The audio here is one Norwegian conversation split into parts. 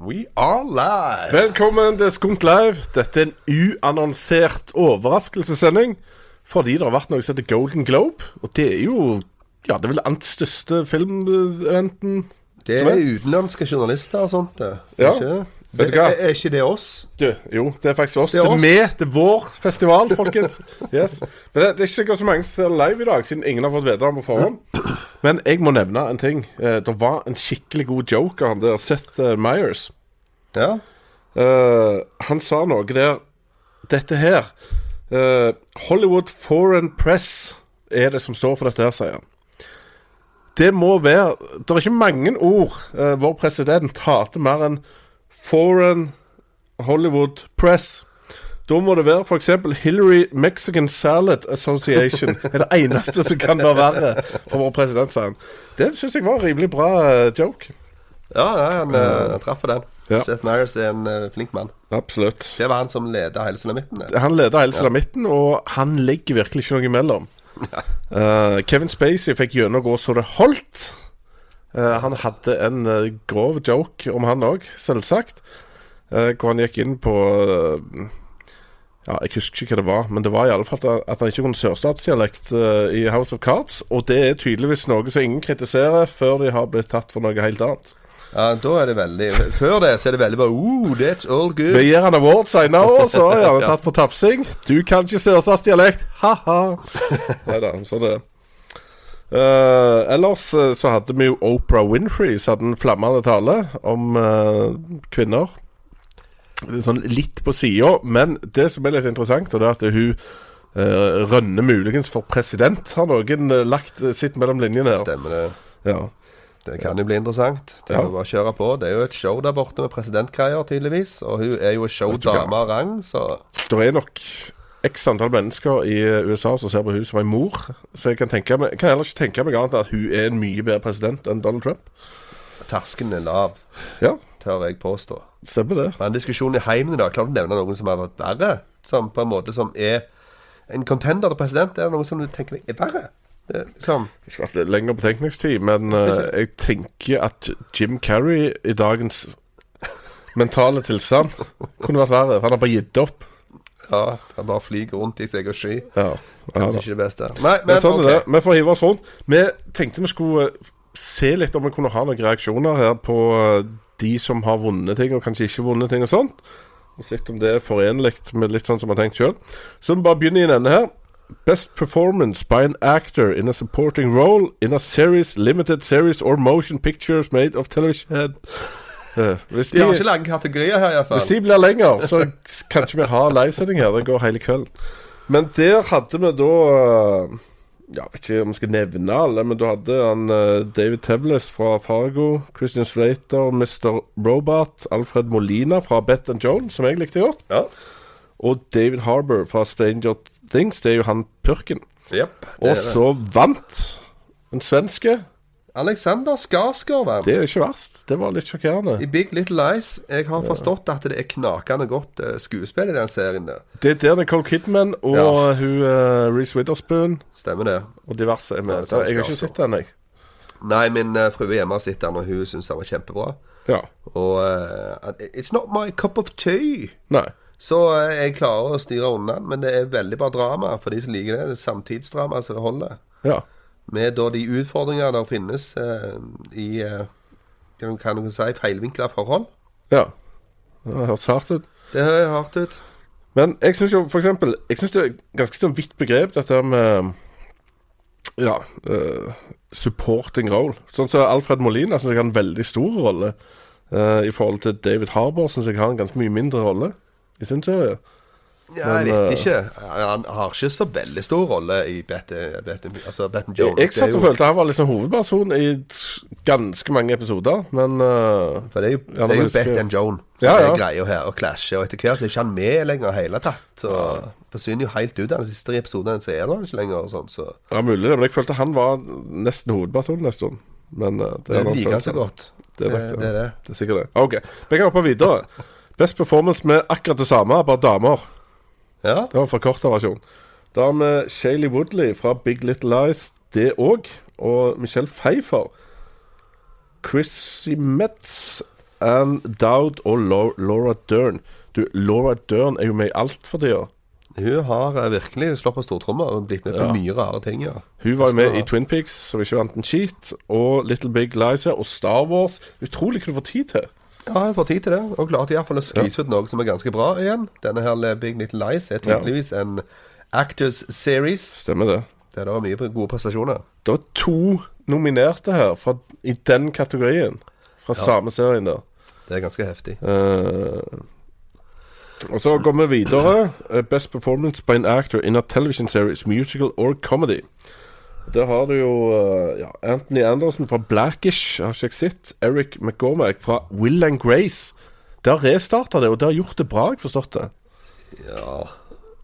We are live! Velkommen til Skunt Live. Dette er en uannonsert overraskelsessending. Fordi det har vært noe som heter Golden Globe. Og det er jo Ja, det er vel den største filmeventen. Det er utenlandske journalister og sånt, det. Ja. Ikke? Vet du Er, hva? er ikke det oss? Du, jo, det er faktisk oss. Det Det er er, med. Det er vår festival, folkens. Yes. Men det, det er ikke sikkert så mange som ser live i dag, siden ingen har fått vite det på forhånd. Men jeg må nevne en ting. Eh, det var en skikkelig god joke av han der Seth Myers. Meyers. Ja. Uh, han sa noe der Dette her uh, Hollywood Foreign Press er det som står for dette her, sier han. Det må være Det er ikke mange ord uh, vår president hater mer enn Foreign Hollywood Press. Da må det være f.eks. Hillary Mexican Salad Association. er det eneste som kan være verre for vår president, sa han. Det syns jeg var en rimelig bra eh, joke. Ja, ja han, uh, traff på den. Ja. Seth Myers er en uh, flink mann. Absolutt. Det var han som leda hele sulamitten. Han leder hele sulamitten, og han legger virkelig ikke noe imellom. Eh, Kevin Spacey fikk gjennomgå så det holdt. Eh, han hadde en uh, grov joke om han òg, selvsagt. Uh, hvor han gikk inn på Ja, jeg husker ikke hva det var, men det var i alle fall at, at han ikke kunne sørstatsdialekt i House of Cards. Og det er tydeligvis noe som ingen kritiserer før de har blitt tatt for noe helt annet. Ja, da er det veldig Før det så er det veldig bare Oh, that's all good. Vi gir han award senere år, så er han tatt for tafsing. Du kan ikke sørstatsdialekt, ha-ha. Nei da, sånn er det. Eh, ellers eh, så hadde vi jo Oprah Winfrey som hadde en flammende tale om uh, kvinner. Er Sånn litt på sida, men det som er litt interessant, og det er at hun uh, rønner muligens for president, har noen lagt sitt mellom linjene her. Stemmer det. Ja. Det kan jo bli interessant. Det Ja. jo bare kjøre på. Det er jo et show der borte med presidentgreier, tydeligvis. Og hun er jo showdame av rang, så Det er nok x antall mennesker i USA som ser på hun som en mor. Så jeg kan, tenke meg, kan heller ikke tenke meg annet at hun er en mye bedre president enn Donald Trump. terskelen er lav, Ja, tør jeg påstå. stemmer det. Men diskusjonen i heimen i dag, klarer du å nevne noen som har vært verre? Som på en måte som er en contender til president? Er det noen som du tenker er verre? Det, liksom, Jeg skulle hatt litt lengre betenkningstid, men uh, jeg tenker at Jim Carrey i dagens mentale tilstand kunne vært verre. For han har bare gitt opp. Ja, han bare flyger rundt i seg og sky. Ja, ja Kanskje ikke det beste. Nei, Men men sånn okay. er det. Vi får hive oss rundt. Vi tenkte vi skulle eh, se litt om vi kunne ha noen reaksjoner her på eh, de som har vunnet ting, og kanskje ikke vunnet ting og sånt. Og sett om det er forenlig med litt sånn som vi har tenkt sjøl. Så vi bare begynner i denne her. Best performance by an actor in a supporting role in a series, limited series or motion pictures made of television. Eh, hvis, De har ikke lange kategorier her, iallfall. hvis de blir lenger, så kan ikke vi ha livesending her. Det går hele kvelden. Men der hadde vi da Jeg Ja, vet ikke om jeg skal nevne alle, men da hadde han eh, David Tevles fra Fargo, Christian Slater, Mr. Robot, Alfred Molina fra Bet and Joan, som jeg likte godt, Ja. og David Harbour fra Stranger Things. Det er jo han purken. Yep, Og så vant en svenske. Alexander Skarsgård. Det er ikke verst. Det var litt sjokkerende. I Big Little Lies. Jeg har forstått at det er knakende godt eh, skuespill i den serien der. Det er der Nicole Kidman og Ja. hun uh, Reece Witherspoon Stemmer det. og diverse er med. Ja, jeg har ikke sett den, jeg. Nei, min uh, frue hjemme har sett den, og hun syns den var kjempebra. Ja. Og uh, It's not my cup of tea. Nei. Så uh, jeg klarer å styre unna den, men det er veldig bra drama for de som liker det. Det er samtidsdrama som det holder. Ja. Med da de utfordringer der finnes eh, i eh, kan du- si feilvinkla forhold. ja. Det har hørtes hardt ut. Det høres hardt ut. Men jeg syns jo for eksempel Jeg synes det er ganske sånn vidt begrep, dette med Ja uh, supporting role. Sånn som Alfred Molina syns jeg har en veldig stor rolle. Uh, I forhold til David Harbour syns jeg har en ganske mye mindre rolle i sin serie. Ja, jeg vet eh, ikke. Han har ikke så veldig stor rolle i Bet, altså Jones. Jeg satt og følte han var liksom hovedperson i ganske mange episoder, men uh, For det er jo, Ja, det er jo Joan som Ja, ja. er greia her, og clasher. Og etter hvert så er ikke han med lenger i hele tatt. Så forsvinner jo helt ut av den siste episoden, så er han ikke lenger og sånn. Så Ja, mulig det, men jeg følte han var nesten hovedpersonen en stund. Men uh, det det er liker han så godt. Det er Det, det er det. Det er sikkert det. Ok, vi kan hoppe videre. Best performance med akkurat det samme, bare damer. Ja. Det var forkorta versjon. Da har vi Shailey Woodley fra Big Little Lies, det òg. Og Michelle Pfeiffer. Chrissy Metz Ann Dowd og Laura Dern. Du, Laura Dern er jo med i alt for tida. Hun har eh, virkelig slått på stortromma og blitt med på Ja. mye rare ting. ja Hun var jo med i Twin Peaks, som ikke vant en cheat, og Little Big Lies her, og Star Wars. Utrolig hva du får tid til. Ja, jeg får tid til det, og klarte iallfall å skvise ut noe som er ganske bra igjen. Denne her Big Little Lies er tydeligvis en Actors Series. Stemmer det. Det var mye gode prestasjoner. Det var to nominerte her fra, i den kategorien. Fra samme serien der. Det er ganske heftig. Uh, og så går vi videre. Eh, Best performance by an actor in a television series, musical or comedy. Der har du jo eh, ja, Anthony Anderson fra Blackish, har ikke jeg sett. Eric McGormack fra Will and Grace. Det har restarta det, og det har gjort det bra, jeg forstått det. Ja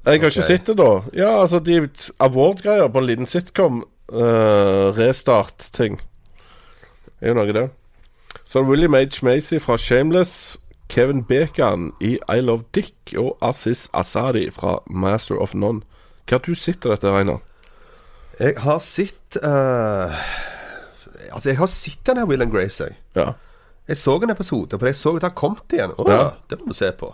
Jeg har ikke Ok. sett det, da. Ja, altså, de award-greier på en liten sitcom, uh, restart-ting, er jo noe, det. Så er det William H. Macy fra Shameless, Kevin Bacon i I Love Dick og Aziz Asadi fra Master of None. Hva har du sett av dette, Reinar? Jeg har sett uh, Altså, jeg har sett den her Will and Grace, jeg. Ja. Jeg så en episode, for jeg så at det har kommet igjen. Å, Ja. Det må du se på.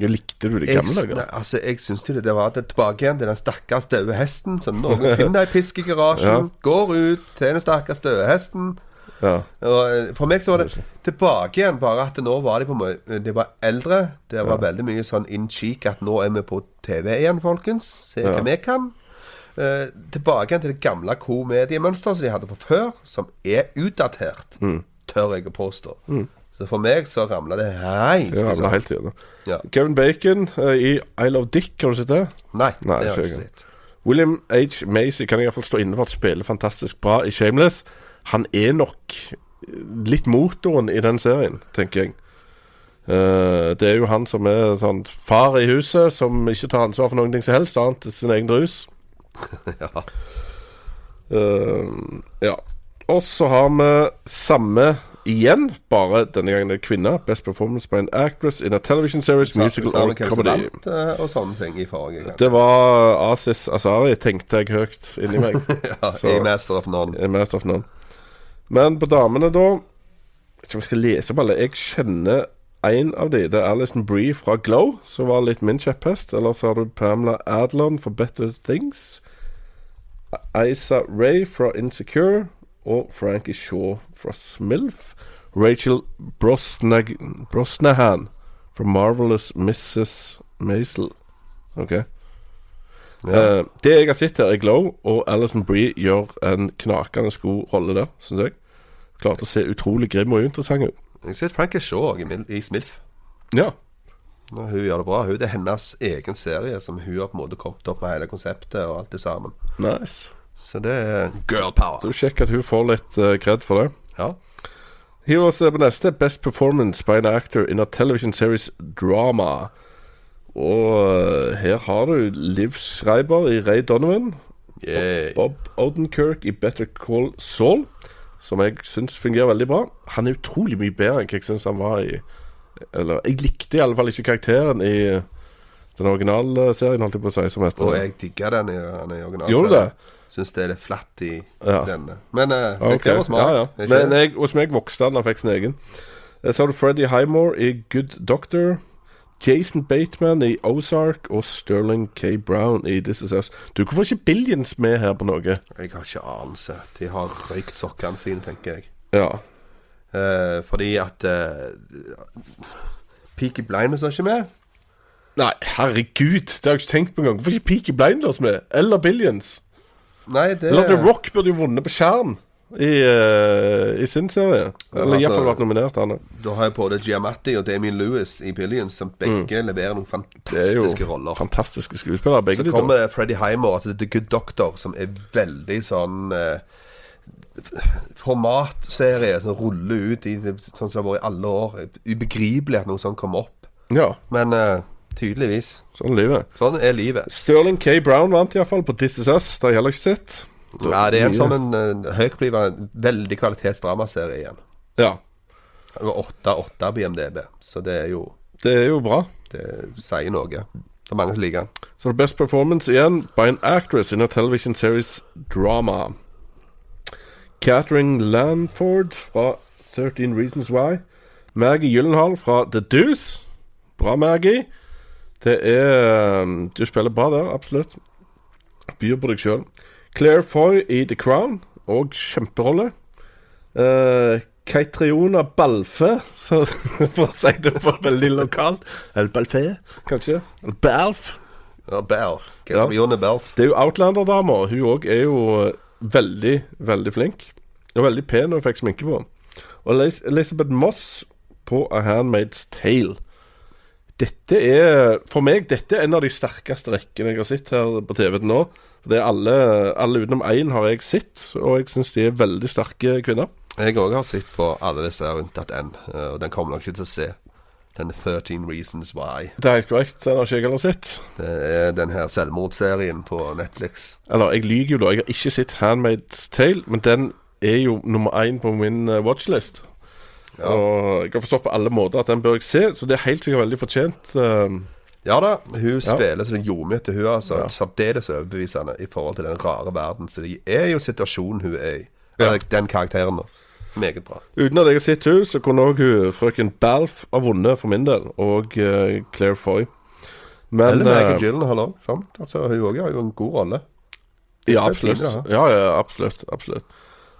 Jeg likte du det gamle dager? nei, altså, jeg syns jo det, det var det tilbake igjen til den stakkars døde hesten. som noen finner ei pisk i garasjen, går ut til den stakkars døde hesten. Ja. Og eh, For meg så var det tilbake igjen, bare at nå var de på mø- De var eldre. Det var veldig mye sånn in cheek at nå er vi på TV igjen, folkens. Se hva vi kan. Eh, tilbake til det gamle komediemønsteret som de hadde fra før, som er utdatert, Mm. tør jeg å påstå. Så for meg så ramla det hei. Det ramla sånn. helt igjen. Ja. Kevin Bacon uh, i I Love Dick, har du sett det? Nei, Nei, det har jeg ikke sett. William H. Macy kan iallfall stå inne for at spiller fantastisk bra i Shameless. Han er nok litt motoren i den serien, tenker jeg. Uh, det er jo han som er sånn far i huset, som ikke tar ansvar for noen ting som helst annet enn sin egen rus. Ja. Eh, ja. Og så har vi samme igjen, bare denne gangen er det kvinne. Best performance by an actress in a television series, musical Sa- sa or comedy. vant, eh, og sånne ting i forrige gang. Det var Asis Asari, tenkte jeg høyt inni meg. Ja, så- I Master of None. er Master of None. Men på damene, da jeg skal lese opp alle. Jeg kjenner en av de. Det er Alison Bree fra Glow, som var litt min kjepphest. Eller så har du Pamela Adlon for Better Things. Isa Ray fra Insecure. Og Frankie Shaw fra Smilf. Rachel Brosnag Brosnahan fra Marvelous Mrs. Maisel. OK. Eh, det jeg har sett her, er Glow, og Alison Bree gjør en knakende god rolle der, syns jeg. Klarte å se utrolig grim og interessant ut. Jeg sett Frankie Shaw i Smilf. Ja. Hun gjør det bra. Hun, det er hennes egen serie som hun har på en måte kommet opp med hele konseptet og alt det sammen. Nice. Så det er girl power. Du sjekker at hun får litt uh, for det. Ja. Hiv oss på neste. Best performance by an actor in a television series drama. Og eh, her har du Liv Schreiber i Ray Donovan. Yeah. Bob Odenkirk i Better Call Saul, som jeg syns fungerer veldig bra. Han er utrolig mye bedre enn hva jeg syns han var i Eller jeg likte i alle fall ikke karakteren i den originalserien, holdt jeg på å si, som heter Og jeg digger den i, i originalen. Det? Syns det er litt flatt i Ja. denne. Men uh, det det var smak. Ja, ja. Men jeg, hos meg vokste den, han fikk sin egen. Eh, Så har du Freddy Highmore i Good Doctor. Jason Bateman i Ozark og Sterling K. Brown i This Is Us. Du, hvorfor ikke Billions med her på noe? Jeg har ikke anelse. De har røykt sokkene sine, tenker jeg. Ja. Eh, fordi at eh, Peaky Blinders er ikke med. Nei, herregud, det har jeg ikke tenkt på engang. Hvorfor ikke Peaky Blinders med? Eller Billions? Nei, det Eller The Rock burde jo vunnet på skjerm i, uh, i sin serie. Eller altså- iallfall vært nominert, han. Da har jeg både Giamatti og Damien Lewis i Billions, som begge leverer noen Mm. Det er jo fantastiske roller. fantastiske skuespillere, begge Så kommer Freddy Heimer, altså The Good Doctor, som er veldig sånn uh, Formatserie som ruller ut i sånn som det har vært i alle år. Ubegripelig at noe sånt kommer opp. Ja, Men eh, tydeligvis. sånn livet. Sånn er livet. Sterling K. Brown vant iallfall på This Is Us. Det har jeg heller ikke sett. Ja, det er en sånn en uh, høytblivende, veldig kvalitetsdramaserie igjen. Ja, Det var 8-8 på IMDb, så det er jo det er jo bra. Det sier noe. Det er mange som liker den. Så Best Performance igjen by an actress in a television series drama. Catherine Lanford fra 13 Reasons Why. Maggie Gyllenhaal fra The Deuce. Bra, Maggie. Det er um, Du spiller bra der, absolutt. Byr på deg sjøl. Claire Foy i The Crown, og kjemperolle. Uh, Keitriona Balfe, så, for å si det på veldig lokalt. Eller Balfe, kanskje? Eller Balf. Ja, Balf. Keitriona ja. Balf. Det er jo Outlander-dama. Hun òg er jo eh, veldig, veldig flink. Og veldig pen når hun fikk sminke på. Og Elisabeth Elizabeth Moss på A Handmaid's Tale. Dette er For meg dette er en av de sterkeste rekkene jeg har sett her på TV til nå. Det er alle, alle utenom én har jeg sett, og jeg syns de er veldig sterke kvinner. Jeg òg har sett på alle disse unntatt én, og den kommer nok ikke til å se. Den 13 Reasons Why. Det er helt korrekt. Den har ikke jeg heller sett. Det er den her selvmordsserien på Netflix. Eller, jeg lyver jo da. Jeg har ikke sett Handmaid's Tale, men den er jo nummer én på min eh, watchlist. Og jeg har forstått på alle måter at den bør jeg se, så det er helt sikkert veldig fortjent. eh, Ja da, hun spiller som en til hun altså, særdeles overbevisende i forhold til den rare verden. Så det er jo situasjonen hun er i. Den karakteren, da. Meget bra. Uten at jeg har sett henne, så kunne òg frøken Balf ha vunnet for min del, og uh, Claire Foy. Men Eller Maggie eh, Gyllenhaal òg. Altså, hun òg har jo en god rolle. Ja, absolutt. Ja, ja, absolutt. absolutt.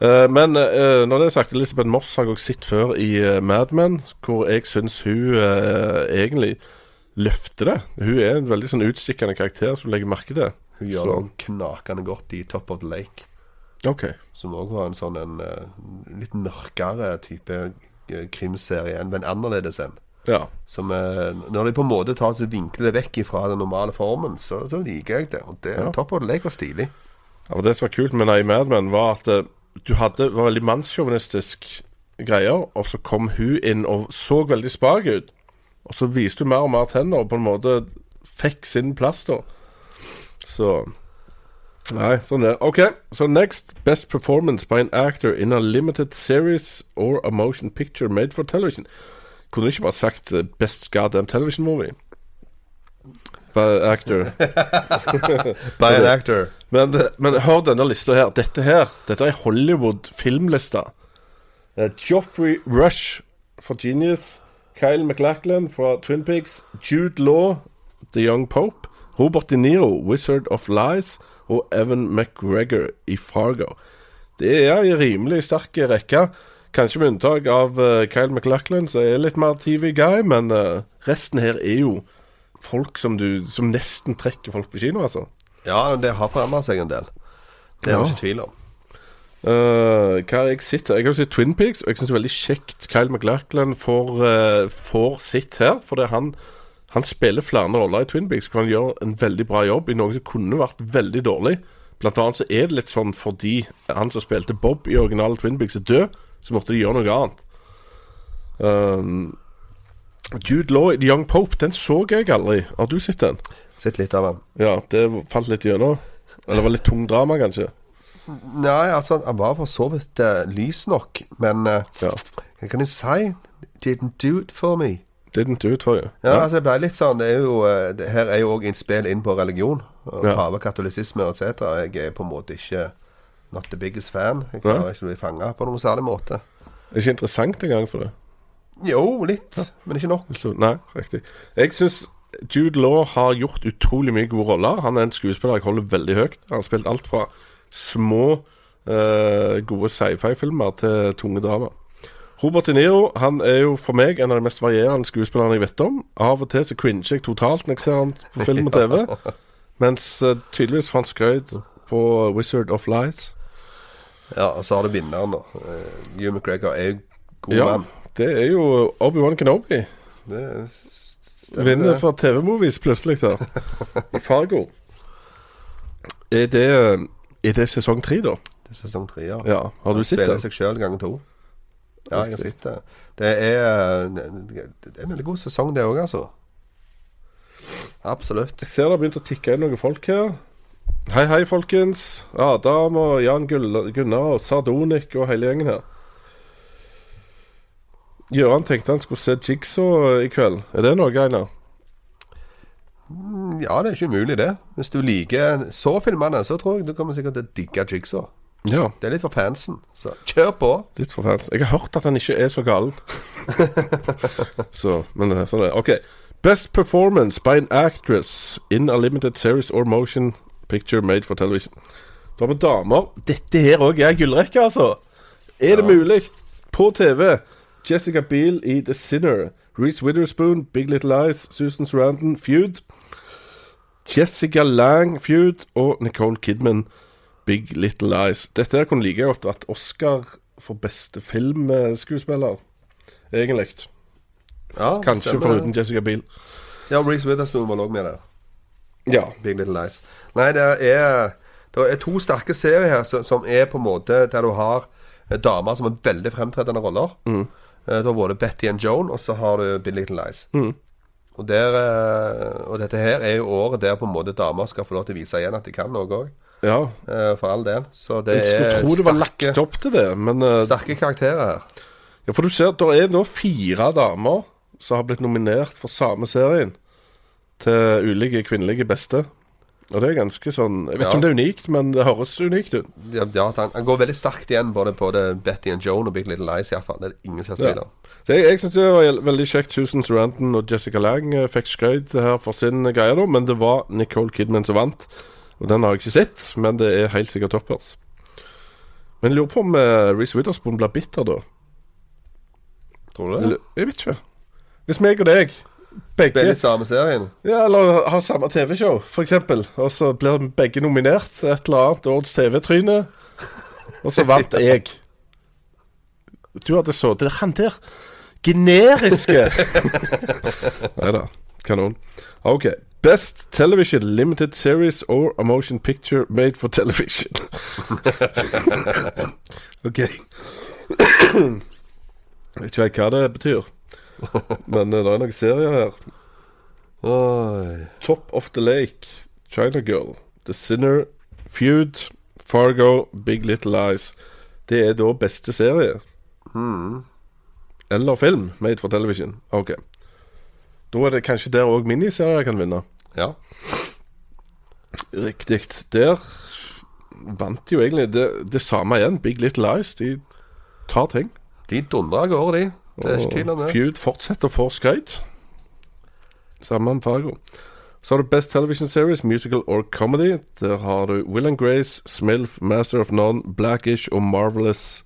Eh, men eh, når det er sagt, Elisabeth Moss har jeg også sett før i uh, Mad Men, hvor jeg syns hun eh, egentlig løfter det. Hun er en veldig sånn utstikkende karakter som legger merke til. Hun gjør det knakende godt i Top of the Lake. Ok. Som òg var en sånn en eh, litt mørkere type eh, krimserie. En, men annerledes en. Ja. Som eh, Når de på en måte tar så vinkler det vekk fra den normale formen, så, så liker jeg det. Og det Ja. Top of the Lake var stilig. Ja, og Det som var kult med Nei Mad Men, var at eh, du hadde var veldig mannssjåvinistisk greier, og så kom hun inn og så veldig spak ut. Og så viste hun mer og mer tenner og på en måte fikk sin plass, da. Så Nei, sånn er. OK, så next best performance by an actor in a limited series or a motion picture made for television. Kunne du ikke bare sagt eh, best goddamn television movie? By actor. By an actor. Men, men hør denne lista her. Dette her Dette er Hollywood-filmlista. Eh, Joffrey Rush for Genius. Kyle MacLachlan fra Twin Peaks. Jude Law, The Young Pope. Robert De Niro, Wizard of Lies. Og Evan McGregor i Fargo. Det er ei rimelig sterk rekke. Kanskje med unntak av eh, Kyle MacLachlan, som er litt mer TV-guy, men eh, resten her er jo folk som du Som nesten trekker folk på kino, altså. Ja, det har forandra seg en del. Det er Ja. ikke tvil om. Uh, hva har jeg sett? Jeg har sett Twin Peaks, og jeg syns det er veldig kjekt Kyle McLachlan får, uh, får sitt her. Fordi han, han spiller flere roller i Twin Peaks, hvor han gjør en veldig bra jobb i noe som kunne vært veldig dårlig. Blant annet så er det litt sånn fordi han som spilte Bob i originale Twin Peaks, er død, så måtte de gjøre noe annet. Um, Jude Law The Young Pope, den så jeg aldri. Har du sett den? Sett litt av den. Ja, det falt litt gjennom. Eller var litt tung drama, kanskje. Nei, altså, han var for så vidt uh, lys nok, men uh, Ja. hva kan jeg si? Didn't do it for me. Didn't do it for you. Ja, altså det ble litt sånn Det er jo eh, det, Her er jo òg innspill inn på religion. Og Ja. Pave, katolisisme etc. Jeg er på en måte ikke not the biggest fan. Jeg klarer ikke å bli fanga på noen særlig måte. Det er ikke interessant engang for det. Jo, litt, men ikke nok. Nei, riktig. Jeg syns Jude Law har gjort utrolig mye gode roller. Han er en skuespiller jeg holder veldig høyt. Han har spilt alt fra små, eh, gode sci-fi-filmer til tunge drama. Robert De Niro han er jo for meg en av de mest varierende skuespillerne jeg vet om. Av og til så cringer jeg totalt når jeg ser han på film og TV. Mens eh, tydeligvis får han skryt på Wizard of Lies. Ja, og så har du vinneren, da. Uh, Hugh McGregor er jo god Ja, mann. Det er jo Obi-Wan Kenobi. Det stemmer Vinner for TV-movies plutselig der. I Fargo. Er det, er det sesong tre, da? Det er sesong tre, ja. Ja. Har du sett Spiller det? seg sjøl ganger to. Ja, jeg har sett det. Det er, det er en veldig god sesong, det òg, altså. Absolutt. Jeg ser det har begynt å tikke inn noen folk her. Hei, hei, folkens. Adam og Jan Gunnar og Sardonic og hele gjengen her. Gøran tenkte han skulle se Jigsaw i kveld. Er det noe, Einar? Ja, det er ikke umulig, det. Hvis du liker så filmene, så tror jeg du kommer sikkert til å digge Jigsaw. Ja, Det er litt for fansen. Så kjør på. litt for fansen. Jeg har hørt at han ikke er så galen. så, men det er sånn det er. OK. Best performance by an actress in a limited series or motion picture made for television. Da har vi damer. Dette her òg er gullrekke, altså. Er det mulig? På TV. Jessica Biel i The Sinner. Reece Witherspoon, Big Little Lies, Susan Sarandon, Feud. Jessica Lang, Feud. Og Nicole Kidman, Big Little Lies. Dette her kunne like godt vært Oscar for beste filmskuespiller, egentlig. Ja, Kanskje foruten Jessica Biel. Ja, Reece Witherspoon var også med der. Ja. Big Little Eyes. Nei, det er Det er to sterke serier her som, er på en måte der du har damer som har veldig fremtredende roller. Mm. Eh, var har både Betty and Joan, og så har du Billy Little Lies. Mm. Og, der, eh, og dette her er jo året der på en måte damer skal få lov til å vise igjen at de kan noe òg. ja. For all del. Så det Jeg skulle er tro det var lagt opp til det, men eh, sterke karakterer her. Ja, for du ser, det er nå fire damer som har blitt nominert for samme serien til ulike kvinnelige beste. Og det er ganske sånn Jeg vet ikke Ja. om det er unikt, men det høres unikt ut. Ja, ja, han, han går veldig sterkt igjen både på det Betty and Joan og Big Little Lies, iallfall. Det er det ingen som har tvil om. Så jeg jeg syns det var veldig kjekt. Susan Sarandon og Jessica Lang eh, fikk skryt her for sin greie, da, men det var Nicole Kidman som vant. Og den har jeg ikke sett, men det er helt sikkert toppers. Men jeg lurer på om uh, Reece Witherspoon blir bitter, da. Tror du det? Jeg vet ikke. Hvis meg og deg begge Spiller i samme serien. Ja, eller har samme TV-show, for eksempel. Og så blir begge nominert til et eller annet årets TV-tryne. Og så vant jeg. Du hadde så Det er han der generiske Nei da. Kanon. OK. Best television limited series or a motion picture made for television. OK. Jeg vet ikke hva det betyr, men eh, det er noen serier her. Oi. Top of the Lake, China Girl, The Sinner, Feud, Fargo, Big Little Lies. Det er da beste serie. Eller film made for television. Ok. Da er det kanskje der òg miniserier kan vinne. Ja. Riktig. Der vant jo egentlig det, det samme igjen. Big Little Lies. De tar ting. De dundrer av gårde, de. Det er ikke tvil om det. Feud fortsetter å få skryt. Samme med Fargo. Så har du Best Television Series, Musical or Comedy. Der har du Will and Grace, Smilf, Master of None, Blackish og Marvelous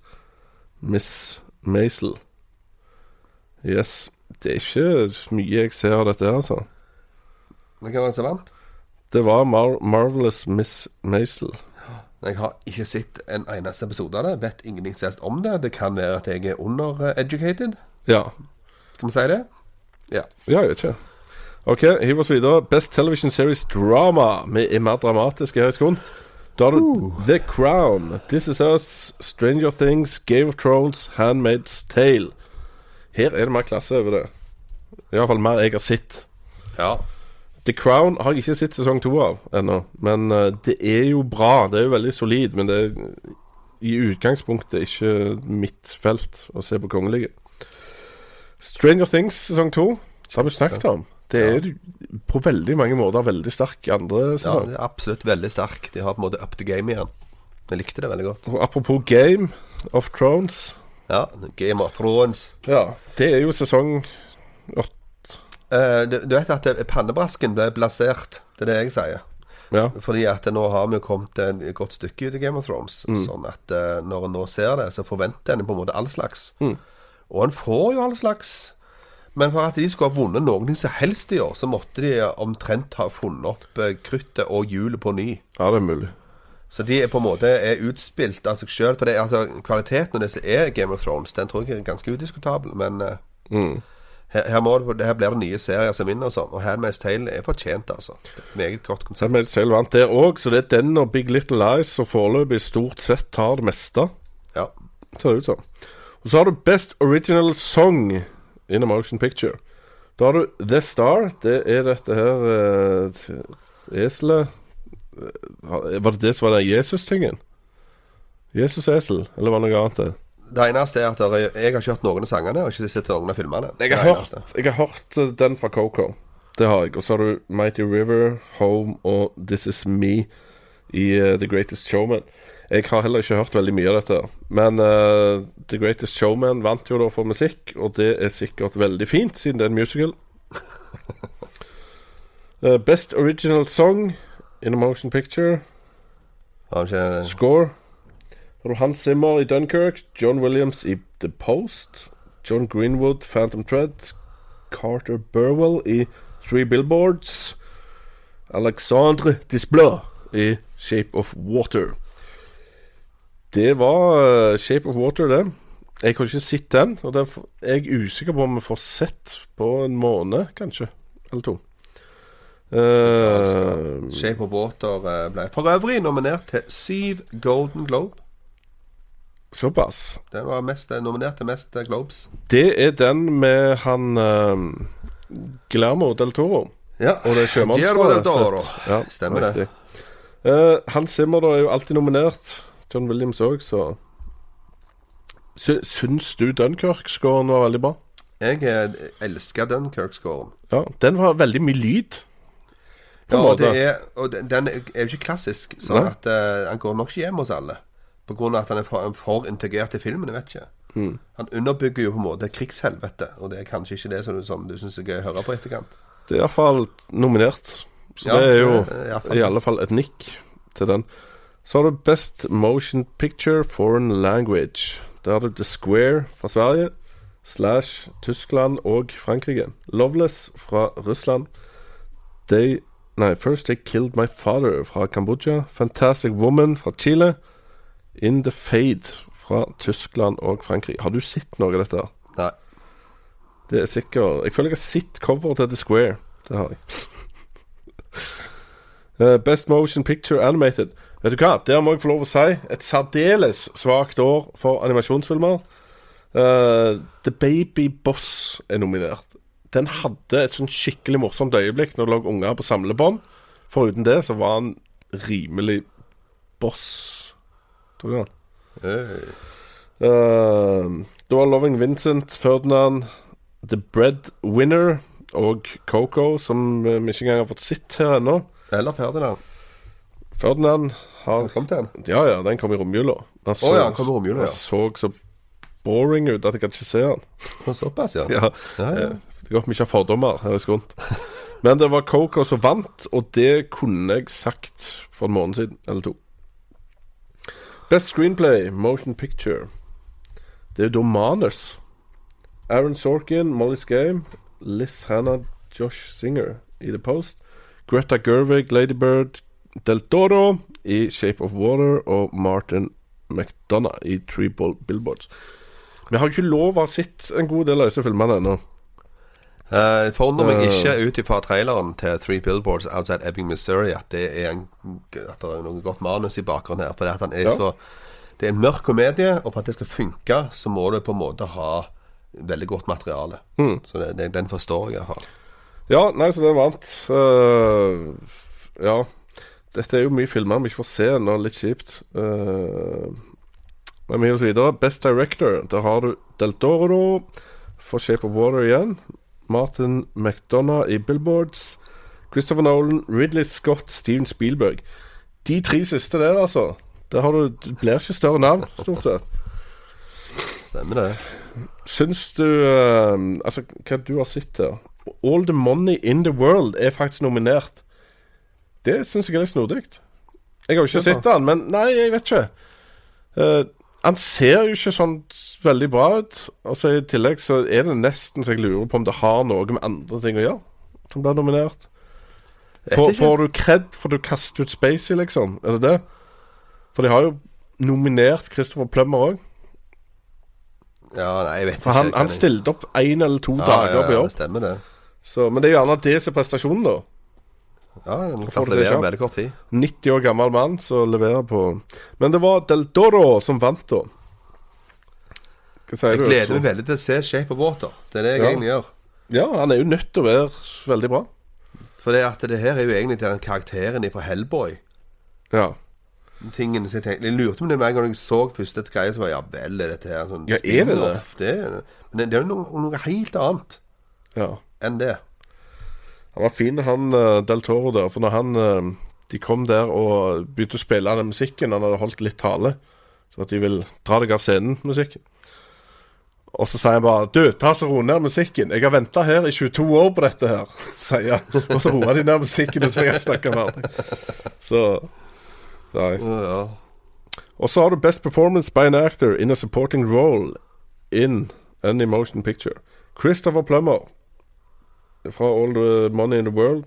Miss Maisel. Yes. Det er ikke mye jeg ser av dette her, altså. Hvem var det som vant? Det var Mar Marvelous Miss Maisel. Jeg har ikke sett en eneste episode av det. Vet ingenting som om det. Det kan være at jeg er under-educated. Ja. Skal vi si det? Ja. Ja, jeg vet ikke. Ok, hiv oss videre. Best Television Series Drama. Vi er mer dramatiske her i sekund. Da har du The Crown, This Is Us, Stranger Things, Game of Thrones, Handmaid's Tale. Her er det mer klasse over det. Iallfall mer jeg har sett. Ja. The Crown har jeg ikke sett sesong to av ennå. Men eh, det er jo bra. Det er jo veldig solid, men det er i utgangspunktet ikke mitt felt å se på kongelige. Stranger Things sesong to, det har vi snakket om. Det er på veldig mange måter veldig sterk i andre ja, sesong. er absolutt veldig sterk. De har på en måte up the game igjen. Jeg likte det veldig godt. Og apropos Game of Thrones. Ja, Game of Thrones. Ja, det er jo sesong åtte. Eh, du, du vet at pannebrasken ble blasert. Det er det jeg sier. Ja. Fordi at nå har vi kommet et godt stykke ut i Game of Thrones. Sånn at eh, når en nå ser det, så forventer en på en måte all slags. Og en får jo all slags. Men for at de skulle ha vunnet noen som helst i år, så måtte de omtrent ha funnet opp eh, kruttet og hjulet på ny. ja, det er mulig. Så de er på en måte er utspilt av seg sjøl. For det, altså, kvaliteten av det som er Game of Thrones, den tror jeg er ganske udiskutabel. Men eh, her, her, det, her blir det nye serier som vinner og sånn. Og Handmaid's Tale er fortjent, altså. Meget godt konsept. Handmaid's Tale vant der òg, så det er den og Big Little Lies som foreløpig stort sett tar det meste. Ja. Ser det ut som. Og så har du Best Original Song in a Motion Picture. Da har du The Star. Det er dette her uh, eselet Eh, Var det det som var den Jesus-tingen? Jesus-esel, eller var det noe annet? det? Det eneste er at er, jeg har ikke hørt noen av sangene, og ikke sett noen av filmene. Jeg har, hørt, jeg har hørt eh, den fra Coco. Det har jeg. Og så har du Mighty River, Home og This Is Me. i uh, The Greatest Showman. Jeg har heller ikke hørt veldig mye av dette, men uh, The Greatest Showman vant jo da for musikk, og det er sikkert veldig fint, siden det er en musical. uh, Best Original Song in a Motion Picture. Score. Har du Hans Zimmer i Dunkerque, John Williams i The Post, John Greenwood, Phantom Thread, Carter Burwell i Three Billboards, Alexandre Desplat i Shape of Water. Det var eh, Shape of Water, det. Jeg har ikke sett den, og derfor er jeg usikker på om vi får sett på en måned, kanskje. Eller to. Uh, Shape of Water eh, ble for øvrig nominert til syv Golden Globe. Såpass. Den var mest, eh, nominert til mest eh, Globes. Det er den med han uh, Guillermo del Toro. Ja. Og det Toro. Ja, Stemmer det. riktig. Eh, Hans Zimmer da er jo alltid nominert. John Williams òg, så Sy Syns du Dunkerque-scoren var veldig bra? Jeg eh, elsker Dunkerque-scoren. Ja, Den var veldig mye lyd. Ja, og, det er, og den den er jo ikke klassisk, så at uh, han går nok ikke hjem hos alle. På grunn av at han er for, for integrert i filmen, jeg vet ikke. Mm. Han underbygger jo på en måte krigshelvete, og det er kanskje ikke det som du, som du syns er gøy å høre på etterkant. Det er iallfall nominert. Så Ja, det er jo det er i hvert fall- i alle fall et nikk til den. Så har du Best Motion Picture Foreign Language. Der har du The Square fra Sverige, Slash Tyskland og Frankrike. Loveless fra Russland. They Nei, First They Killed My Father fra Kambodsja. Fantastic Woman fra Chile. In The Fade fra Tyskland og Frankrike. Har du sett noe av dette? Nei. Det er sikkert Jeg føler jeg har sett coveret til The Square. Det har jeg. Eh, Best Motion Picture Animated. Vet du hva, der må jeg få lov å si et særdeles svakt år for animasjonsfilmer. Uh, The Baby Boss er nominert. Den hadde et sånn skikkelig morsomt øyeblikk når det lå unger på samlebånd. Foruten det så var han rimelig boss. Tror han. Øh. Uh, det var Loving Vincent, Ferdinand, The Bread Winner og Coco, som vi ikke engang har fått sett her ennå. Eller Ferdinand. Ferdinand har Kom til den. Ja, ja, den kom i romjula. Han oh, ja, kom i romjula, ja. Så så boring ut at jeg kan ikke se den. Såpass, ja. Ja, Ja, ja. eh, Det er godt vi ikke har fordommer her i Skunt. Men det var Coco som vant, og det kunne jeg sagt for en måned siden, eller to. Best Screenplay, Motion Picture. Det er jo da manus. Aaron Sorkin, Molly's Game, Liz Hannah, Josh Singer i The Post. Greta Gerwig, Ladybird, Del Toro i Shape of Water og Martin McDonagh i Three Ball- Billboards. Vi har jo ikke lov å ha sett en god del av disse filmene ennå. Uh, Forundrer meg Eh. ikke ut ifra traileren til Three Billboards Outside Ebbing, Missouri at det er, en, at det er noe godt manus i bakgrunnen her. For han er Ja. så Det er en mørk komedie, og for at det skal funke, så må du på en måte ha veldig godt materiale. Mm. Så det, det, den forstår jeg iallfall. Ja, nei, så den vant. Uh, ja. Dette er jo mye filmer vi ikke får se ennå, litt kjipt. Uh, men vi gir oss videre. Best Director. Der har du Del Toro for Shape of Water igjen. Martin McDonagh i Billboards. Christopher Nolan, Ridley Scott, Steven Spielberg. De tre siste der, altså. Der har du Det blir ikke større navn, stort sett. Stemmer det. Syns du uh, Altså, hva du har sett her All the Money in the World er faktisk nominert. Det syns jeg er litt snodig. Jeg har jo ikke Se sett den, men nei, jeg vet ikke. Eh, han ser jo ikke sånn veldig bra ut. Og så i tillegg så er det nesten så jeg lurer på om det har noe med andre ting å gjøre. Som blir nominert. Får, får du kred for du kaster ut Spacey, liksom? Er det det? For de har jo nominert Christopher Plummer òg. Ja, nei, jeg vet For han, ikke. han stilte opp én eller to ja, dager ja, på ja, Det stemmer det. Så, men det er gjerne det som er prestasjonen, da. Ja, Han det levere veldig kort tid. 90 år gammel mann som leverer på Men det var Del Toro som vant, da. Hva sier Jeg du? gleder meg veldig til å se Shape of Water. Det er det jeg Ja. egentlig gjør. Ja, han er jo nødt til å være veldig bra. For det at det her er jo egentlig den karakteren fra Hellboy. Ja. Tingen Jeg tenkte Jeg lurte på det med en gang jeg så første greie, så var ja vel, er dette her sånn Ja, er det det? er- Men det, det er jo noe, noe helt annet ja. enn det. Han var fin, han eh, Del Toro der. For når han uh, De kom der og begynte å spille den musikken. Han hadde holdt litt tale. Så at de vil dra deg av scenen, musikken. Og så sier han bare Du, ta så ro ned musikken. Jeg har venta her i 22 år på dette her, sier han. Og så roer de ned musikken, og så får jeg snakke ferdig. Så Nei. Ja. Og så har du Best Performance by an Actor in a Supporting Role in an Emotion Picture. Christopher Plummer fra All the Money in the World.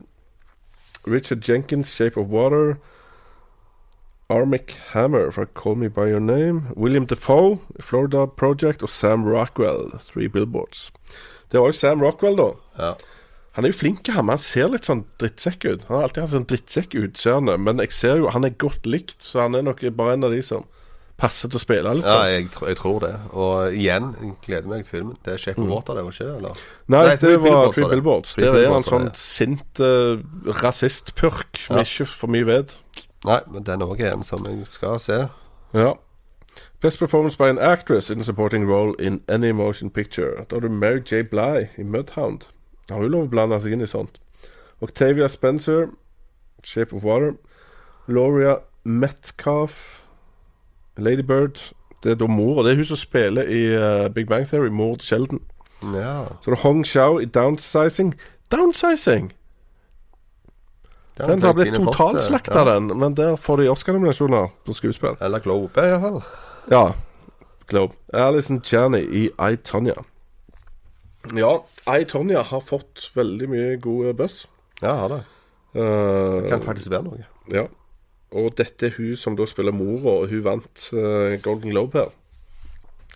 Richard Jenkins, Shape of Water. Armic Hammer fra Call Me By Your Name. William Defoe, Florida Project. Og Sam Rockwell, Three Billboards. Det var jo Sam Rockwell, da. ja. Han er jo flink, han. men Han ser litt sånn drittsekk ut. Han har alltid hatt sånn drittsekk-utseende, men jeg ser jo han er godt likt, så han er nok bare en av de som passer til å spille litt ja jeg, jeg tror det. Og igjen, jeg gleder meg til filmen. Det er Shape of Water, det var ikke det? eller? Nei, Nei, det var Three det. Billboards. Der er han sånn sint uh, rasistpurk med ikke for mye ved. Nei, men den òg er en som jeg skal se. Ja. Best performance by an actress in a supporting role in any motion picture. Da har du Mary J. Bly i Mudhound. Har hun lov å blande seg inn i sånt. Octavia Spencer, Shape of Water. Lauria Metcalf, Lady Bird. Det er da mor, og det er hun som spiller i eh, Big Bang Theory, Mord Sheldon. Ja. Så det er Hong Xiao i Downsizing. Downsizing! Den har blitt totalslakta, Ja. den, men der får de Oscar-nominasjoner på skuespill. Eller Globe, iallfall. Ja. Globe. Alison Janney i I, Tonya. Ja, I, Tonya har fått veldig mye god buzz. Ja, har det. Det Kan faktisk være noe. ja. Og dette er hun som da spiller mora, og hun vant uh, Golden Globe her.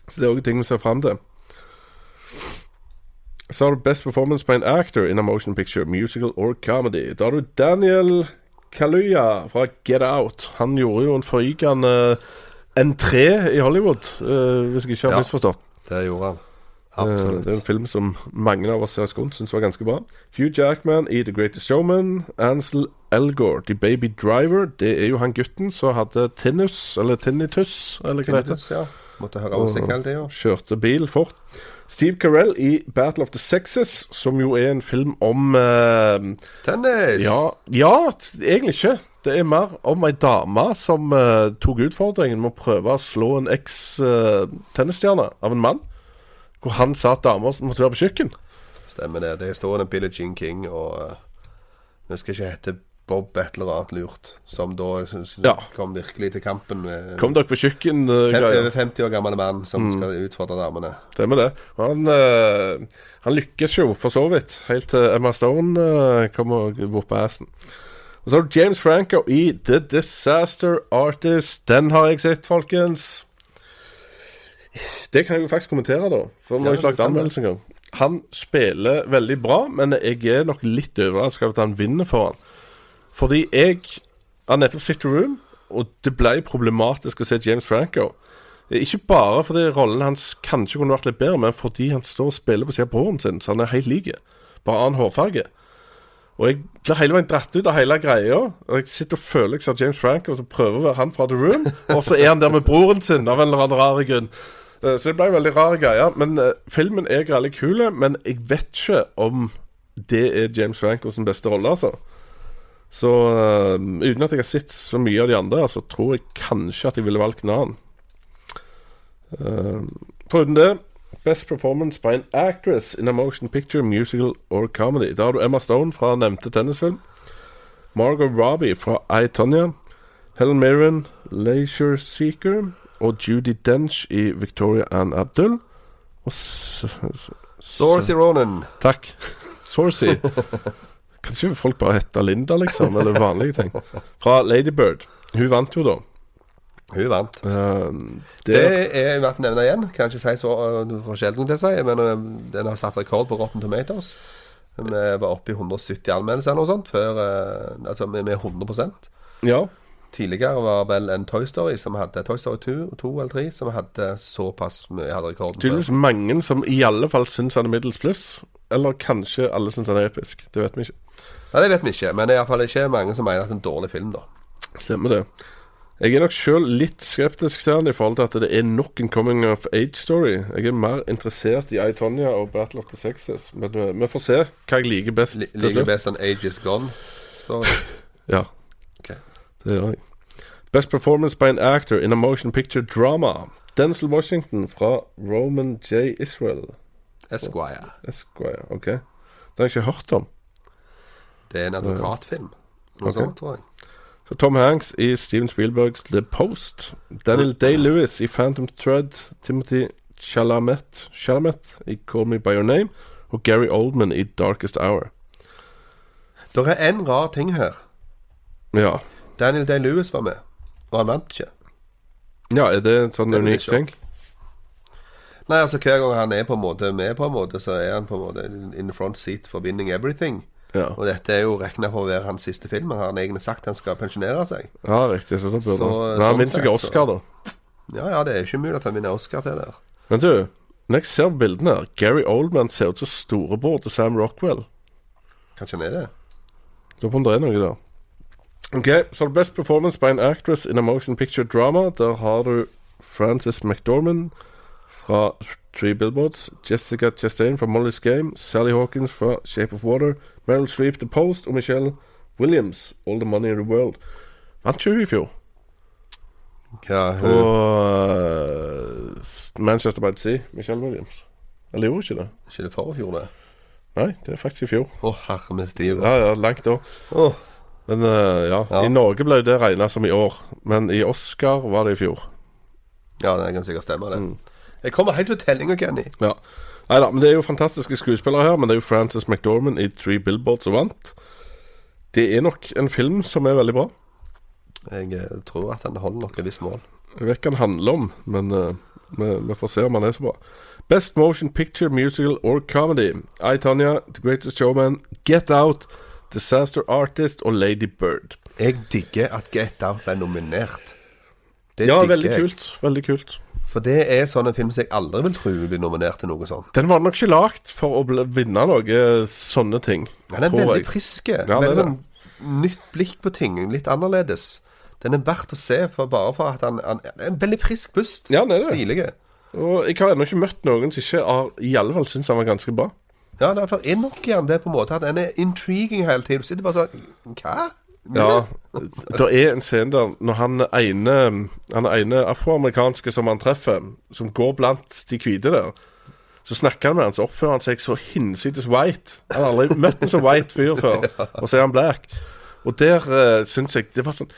Så det er òg ting vi ser fram til. Så har du Best Performance by an Actor in a Motion Picture, Musical or Comedy. Da har du Daniel Kaluya fra Get Out. Han gjorde jo en forrykende entré i Hollywood, uh, hvis jeg ikke har Ja. misforstått. Det gjorde han. Eh, Absolutt. Det er en film som mange av oss i skolen syns var ganske bra. Hugh Jackman i The Greatest Showman. Ansel Elgore i Baby Driver. Det er jo han gutten som hadde tinnitus, eller tinnitus, eller hva det heter. Ja. Måtte høre musikk hele tida. Kjørte bil fort. Steve Carell i Battle of the Sexes, som jo er en film om uh, Tennis! ja, ja, egentlig ikke. Det er mer om ei dame som uh, tok utfordringen med å prøve å slå en eks-tennisstjerne av en mann. Hvor han sa at damer måtte være på kjøkken. Stemmer det. Det står en Billie Jean King og uh, Nå skal ikke hete Bob et eller annet lurt, som da s- Ja. kom virkelig til kampen med Kom dere på kjøkken? eh, over 50 år gammel mann Mm. som skal utfordre damene. Stemmer det. Han, eh, han lykkes jo for så vidt, helt til Emma Stone uh, kommer bort på assen. Og så har du James Franco i The Disaster Artist. Den har jeg sett, folkens. Det kan jeg jo faktisk kommentere, da. For vi har ikke lagd anmeldelse engang. Han spiller veldig bra, men jeg er nok litt overrasket over at han vinner for han. Fordi jeg har nettopp sett Room, og det ble problematisk å se James Franco. Ikke bare fordi rollen hans kanskje kunne vært litt bedre, men fordi han står og spiller på siden av broren sin, så han er helt lik. Bare annen hårfarge. Og jeg blir hele veien dratt ut av hele greia. Og jeg sitter og føler jeg ser James Franco og prøver å være han fra The Room, og så er han der med broren sin av en eller annen rar grunn. Eh, Så det ble veldig rar greie. Men eh, filmen er greit kul, men jeg vet ikke om det er James Franco beste rolle, altså. Så uh, uten at jeg har sett så mye av de andre, så tror jeg kanskje at jeg ville valgt en annen. Uh, Foruten det, Best Performance by an Actress in a Motion Picture, Musical or Comedy. Da har du Emma Stone fra nevnte tennisfilm. Margot Robbie fra I, Tonya. Helen Mirren, Leisure Seeker. Og Judy Dench i Victoria and Abdul. Og s s Ronan. Takk. Sorcy. Kanskje folk bare heter Linda, liksom? Eller vanlige ting. Fra Ladybird. Hun vant jo, da. Hun vant. Uh, Det det, er verdt å nevne igjen. Kan ikke si så uh, sjelden til seg, men uh, den har satt rekord på Rotten Tomatoes. Vi var oppe i 170 anmeldelser eller noe sånt, før, uh, altså med, med 100% ja. Tidligere var vel en Toy Story som hadde Toy Story 2, 2 eller 3 som hadde såpass mye hadde rekorden. Tydeligvis mange som i alle fall syns han er middels pluss. Eller kanskje alle syns han er episk. Det vet vi ikke. Nei, det vet vi ikke, men det er iallfall ikke mange som mener at det er en dårlig film, da. Stemmer det. Jeg er nok sjøl litt skeptisk til han i forhold til at det er nok en coming of age-story. Jeg er mer interessert i Tonya og Battle of the Sexes. Men uh, vi får se hva jeg liker best til Liker best sånn Age is Gone. Så, Ja. Det gjør jeg. Best performance by an actor in a motion picture drama. Denzel Washington fra Roman J. Israel. Esquire. Esquire. Ok. Det har jeg ikke hørt om. Det er en advokatfilm. Noe okay. sånt, tror jeg. Så Tom Hanks i Steven Spielbergs The Post. Daniel Day-Lewis i Phantom Thread. Timothy Chalamet, Chalamet i Call Me By Your Name. Og Gary Oldman i Darkest Hour. Det er en rar ting her. Ja. Daniel Day-Lewis var med, og han vant ikke. ja, er det en sånn unik ting? Nei, altså Hver gang han er på en måte med, på en måte så er han på en måte in front seat for winning everything. Ja. Og dette er jo regna for å være hans siste film. Han har egentlig sagt han skal pensjonere seg. ja, riktig. Så da burde Så, han Men han sånn vinner sikkert Oscar, da. Ja, ja, det er jo ikke mulig at han vinner Oscar til det. Men du, når jeg ser bildene her Gary Oldman ser ut som storebror til Sam Rockwell. Kanskje han er det? Lurer på om det er noe der. Ok, så Best Performance by an Actress in a Motion Picture Drama. Der har du Frances McDormand fra Three Billboards, Jessica Chastain fra Molly's Game, Sally Hawkins fra Shape of Water, Meryl Streep The Post og Michelle Williams, All the Money in the World. Vant 20 i fjor. Ja, hun, Og uh, Manchester by the Sea, Michelle Williams. Eller gjorde ikke det? Ikke det forrige fjor, det? Nei, det er faktisk i fjor. Å, herre min stiv. Ja, ja, langt da. Åh, Men uh, ja. Ja. i Norge ble det regna som i år. Men i Oscar var det i fjor. Ja, det kan sikkert stemme, det. Mm. Jeg kommer helt ut tellinga, Kenny. Ja. Nei da, men det er jo fantastiske skuespillere her. Men det er jo Frances McDormand i Three Billboards som vant. Det er nok en film som er veldig bra. Jeg eh, tror at den holder nok et visst mål. Jeg vet ikke hva den handler om, men uh, vi, vi får se om den er så bra. Best Motion Picture, Musical or Comedy. I, Tanya, The Greatest Showman, Get Out, Disaster Artist og Lady Bird. Jeg digger at Get Out er nominert. Det Ja, veldig jeg. kult. Veldig kult. For det er sånn en film som jeg aldri vil tro blir nominert til noe sånt. Den var nok ikke lagd for å bli, vinne noe sånne ting. Den er veldig jeg. frisk. er veldig nytt blikk på ting. Litt annerledes. Den er verdt å se for bare for at han, han er En veldig frisk pust. Ja. Stilige. Og jeg har ennå ikke møtt noen som ikke har i alle fall syns han var ganske bra. Ja, det er nok igjen det på en måte at den er intriguing hele tiden. Du sitter bare sånn Hva? Ja, Det er en scene der når han ene Han ene afroamerikanske som han treffer, som går blant de hvite der, så snakker han med han, så oppfører han seg så hinsides white. Han har aldri møtt en så white fyr før, og så er han black. Og der uh, syns jeg det var sånn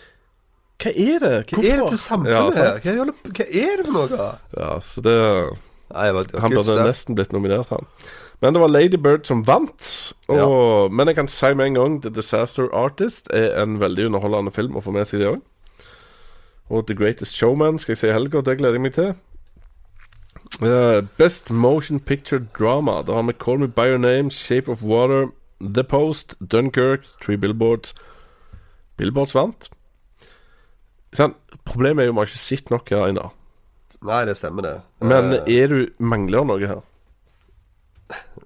Hva er det? Hva er det til samfunnet her? Hva, hva er det for noe? Ja, så det Nei, det Han burde nesten blitt nominert, han. Men det var Lady Bird som vant. Og, Men jeg kan si med en gang The Disaster Artist er en veldig underholdende film å få med seg det òg. Og The Greatest Showman skal jeg se i helga, det gleder jeg meg til. Uh, Best Motion Picture Drama. Da har vi Call Me By Your Name, Shape of Water, The Post, Dunkerque, Three Billboards. Billboards vant. Sånn, problemet er jo vi har ikke sett nok her, ennå. Nei, det stemmer, det. Men Eh, er du mangler noe her?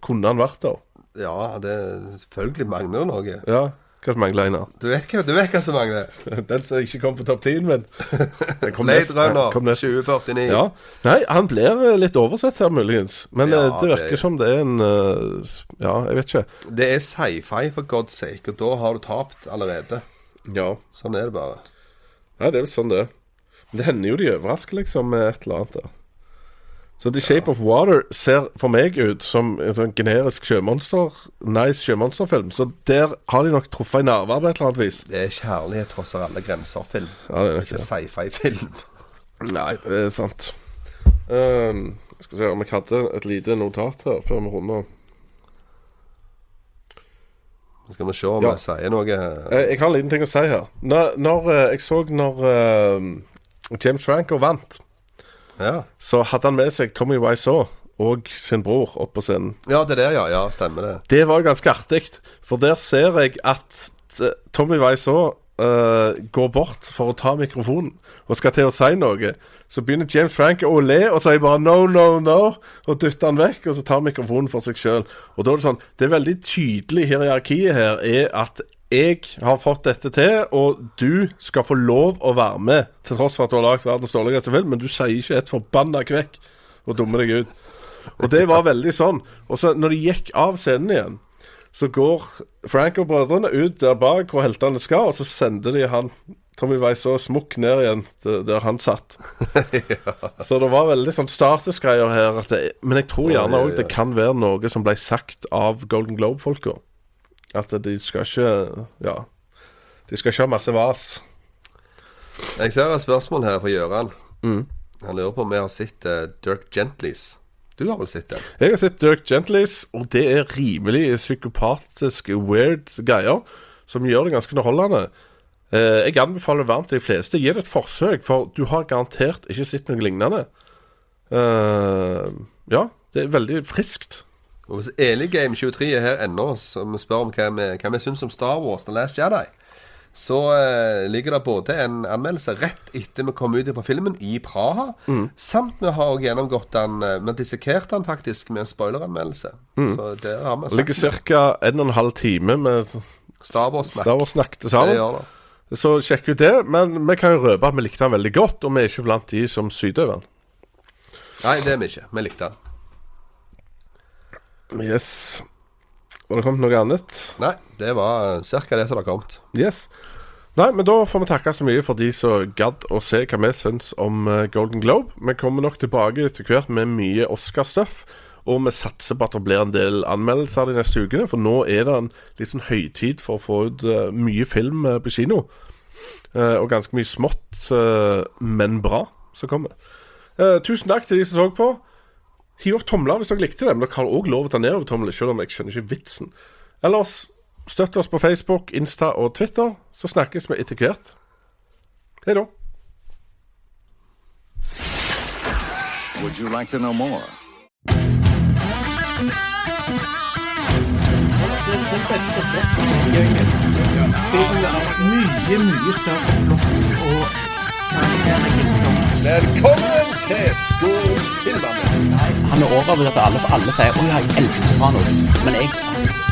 Kunne han vært der? Ja, det selvfølgelig mangler det noe. Ja, hva mangler Einar? Du vet, hva, du vet hva som mangler. Den som ikke kom på topp 10, men kom Blade Runner 2049. Ja. Nei, han blir eh, litt oversett her, muligens. Men Ja, eh, det virker det- som det er en eh, Ja, jeg vet ikke. Det er sci-fi, for God's sake, og da har du tapt allerede. Ja. Sånn er det bare. Nei, det er vel sånn det er. Det hender jo de overrasker, liksom, med et eller annet der. Så The Shape of Water ser for meg ut som en sånn generisk sjømonster Nice sjømonsterfilm. Så der har de nok truffet en nerve på et eller annet vis. Det er kjærlighet trosser alle grenser-film. Ja, det er Ikke sci-fi-film. Nei, det er sant. Um, skal vi se om jeg hadde et lite notat her før vi runder. Skal vi se om Ja. jeg sier noe. Jeg, jeg har en liten ting å si her. Når, når eh, Jeg så når uh, James Franco vant, Ja, så hadde han med seg Tommy Wiseau og sin bror opp på scenen. ja det der, ja. Ja, stemmer det. Det var ganske artig, for der ser jeg at eh, Tommy Wiseau uh, går bort for å ta mikrofonen og skal til å si noe. Så begynner James Frank å le og sier bare 'no, no, no', og dytter han vekk, og så tar mikrofonen for seg sjøl. Og da er det sånn Det er veldig tydelig hierarkiet her er at jeg har fått dette til, og du skal få lov å være med, til tross for at du har lagd verdens dårligste film, men du sier ikke et forbanna kvekk og dummer deg ut. Og det var veldig sånn. Og så når de gikk av scenen igjen, så går Frank og brødrene ut der bak hvor heltene skal, og så sender de han Tommy Wiseau smukk ned igjen der han satt. Så det var veldig sånn statusgreier her. Det, men jeg tror gjerne òg det kan være noe som ble sagt av Golden Globe-folka. At de skal ikke Ja. De skal ikke ha masse vas. Jeg ser et spørsmål her fra Gjøran. Mm. Han lurer på om vi har sett uh, Dirk Gentleys Du har vel sett det? Jeg har sett Dirk Gentleys og det er rimelig psykopatisk weird greier. Som gjør det ganske underholdende. Uh, jeg anbefaler varmt de fleste. Gi det et forsøk, for du har garantert ikke sett noe lignende. Uh, ja, det er veldig friskt. Og hvis Eligame23 er her ennå, som spør om hva vi, hva vi syns om Star Wars The Last Jedi, så eh, ligger det både en anmeldelse rett etter vi kom ut fra filmen, i Praha, samt vi har gjennomgått den eh, Vi dissekerte dissekert den faktisk med en spoileranmeldelse. Så der har vi Det ligger ca. en og en halv time med Star Wars-snakk. Til Det gjør det. Så sjekk ut det. Men vi kan jo røpe at vi likte den veldig godt, og vi er ikke blant de som syter over. Nei, det er vi ikke. Vi likte den. Yes. Var det kommet noe annet? Nei, det var ca. det som har kommet. Yes. Nei, men da får vi takke så mye for de som gadd å se hva vi syns om eh, Golden Globe. Vi kommer nok tilbake etter hvert med mye Oscar-stuff. Og vi satser på at det blir en del anmeldelser de neste ukene, for nå er det en litt sånn høytid for å få ut eh, mye film eh, på kino. Og ganske mye smått, men bra, som kommer. Tusen takk til de som så på. Hiv opp tomler hvis dere likte det, men dere har òg lov å ta nedover tomler, selv om jeg skjønner ikke vitsen. Ellers støtt oss på Facebook, Insta og Twitter, så snakkes vi etter hvert. Hei da. Would you like to know more? Den, den beste plotten Siden det er mye, mye større flokk og karakterregister. Velkommen til Skogfilmerne. Han er overbevist at alle, for alle sier 'Å ja, jeg elsker Sopranos'. Men jeg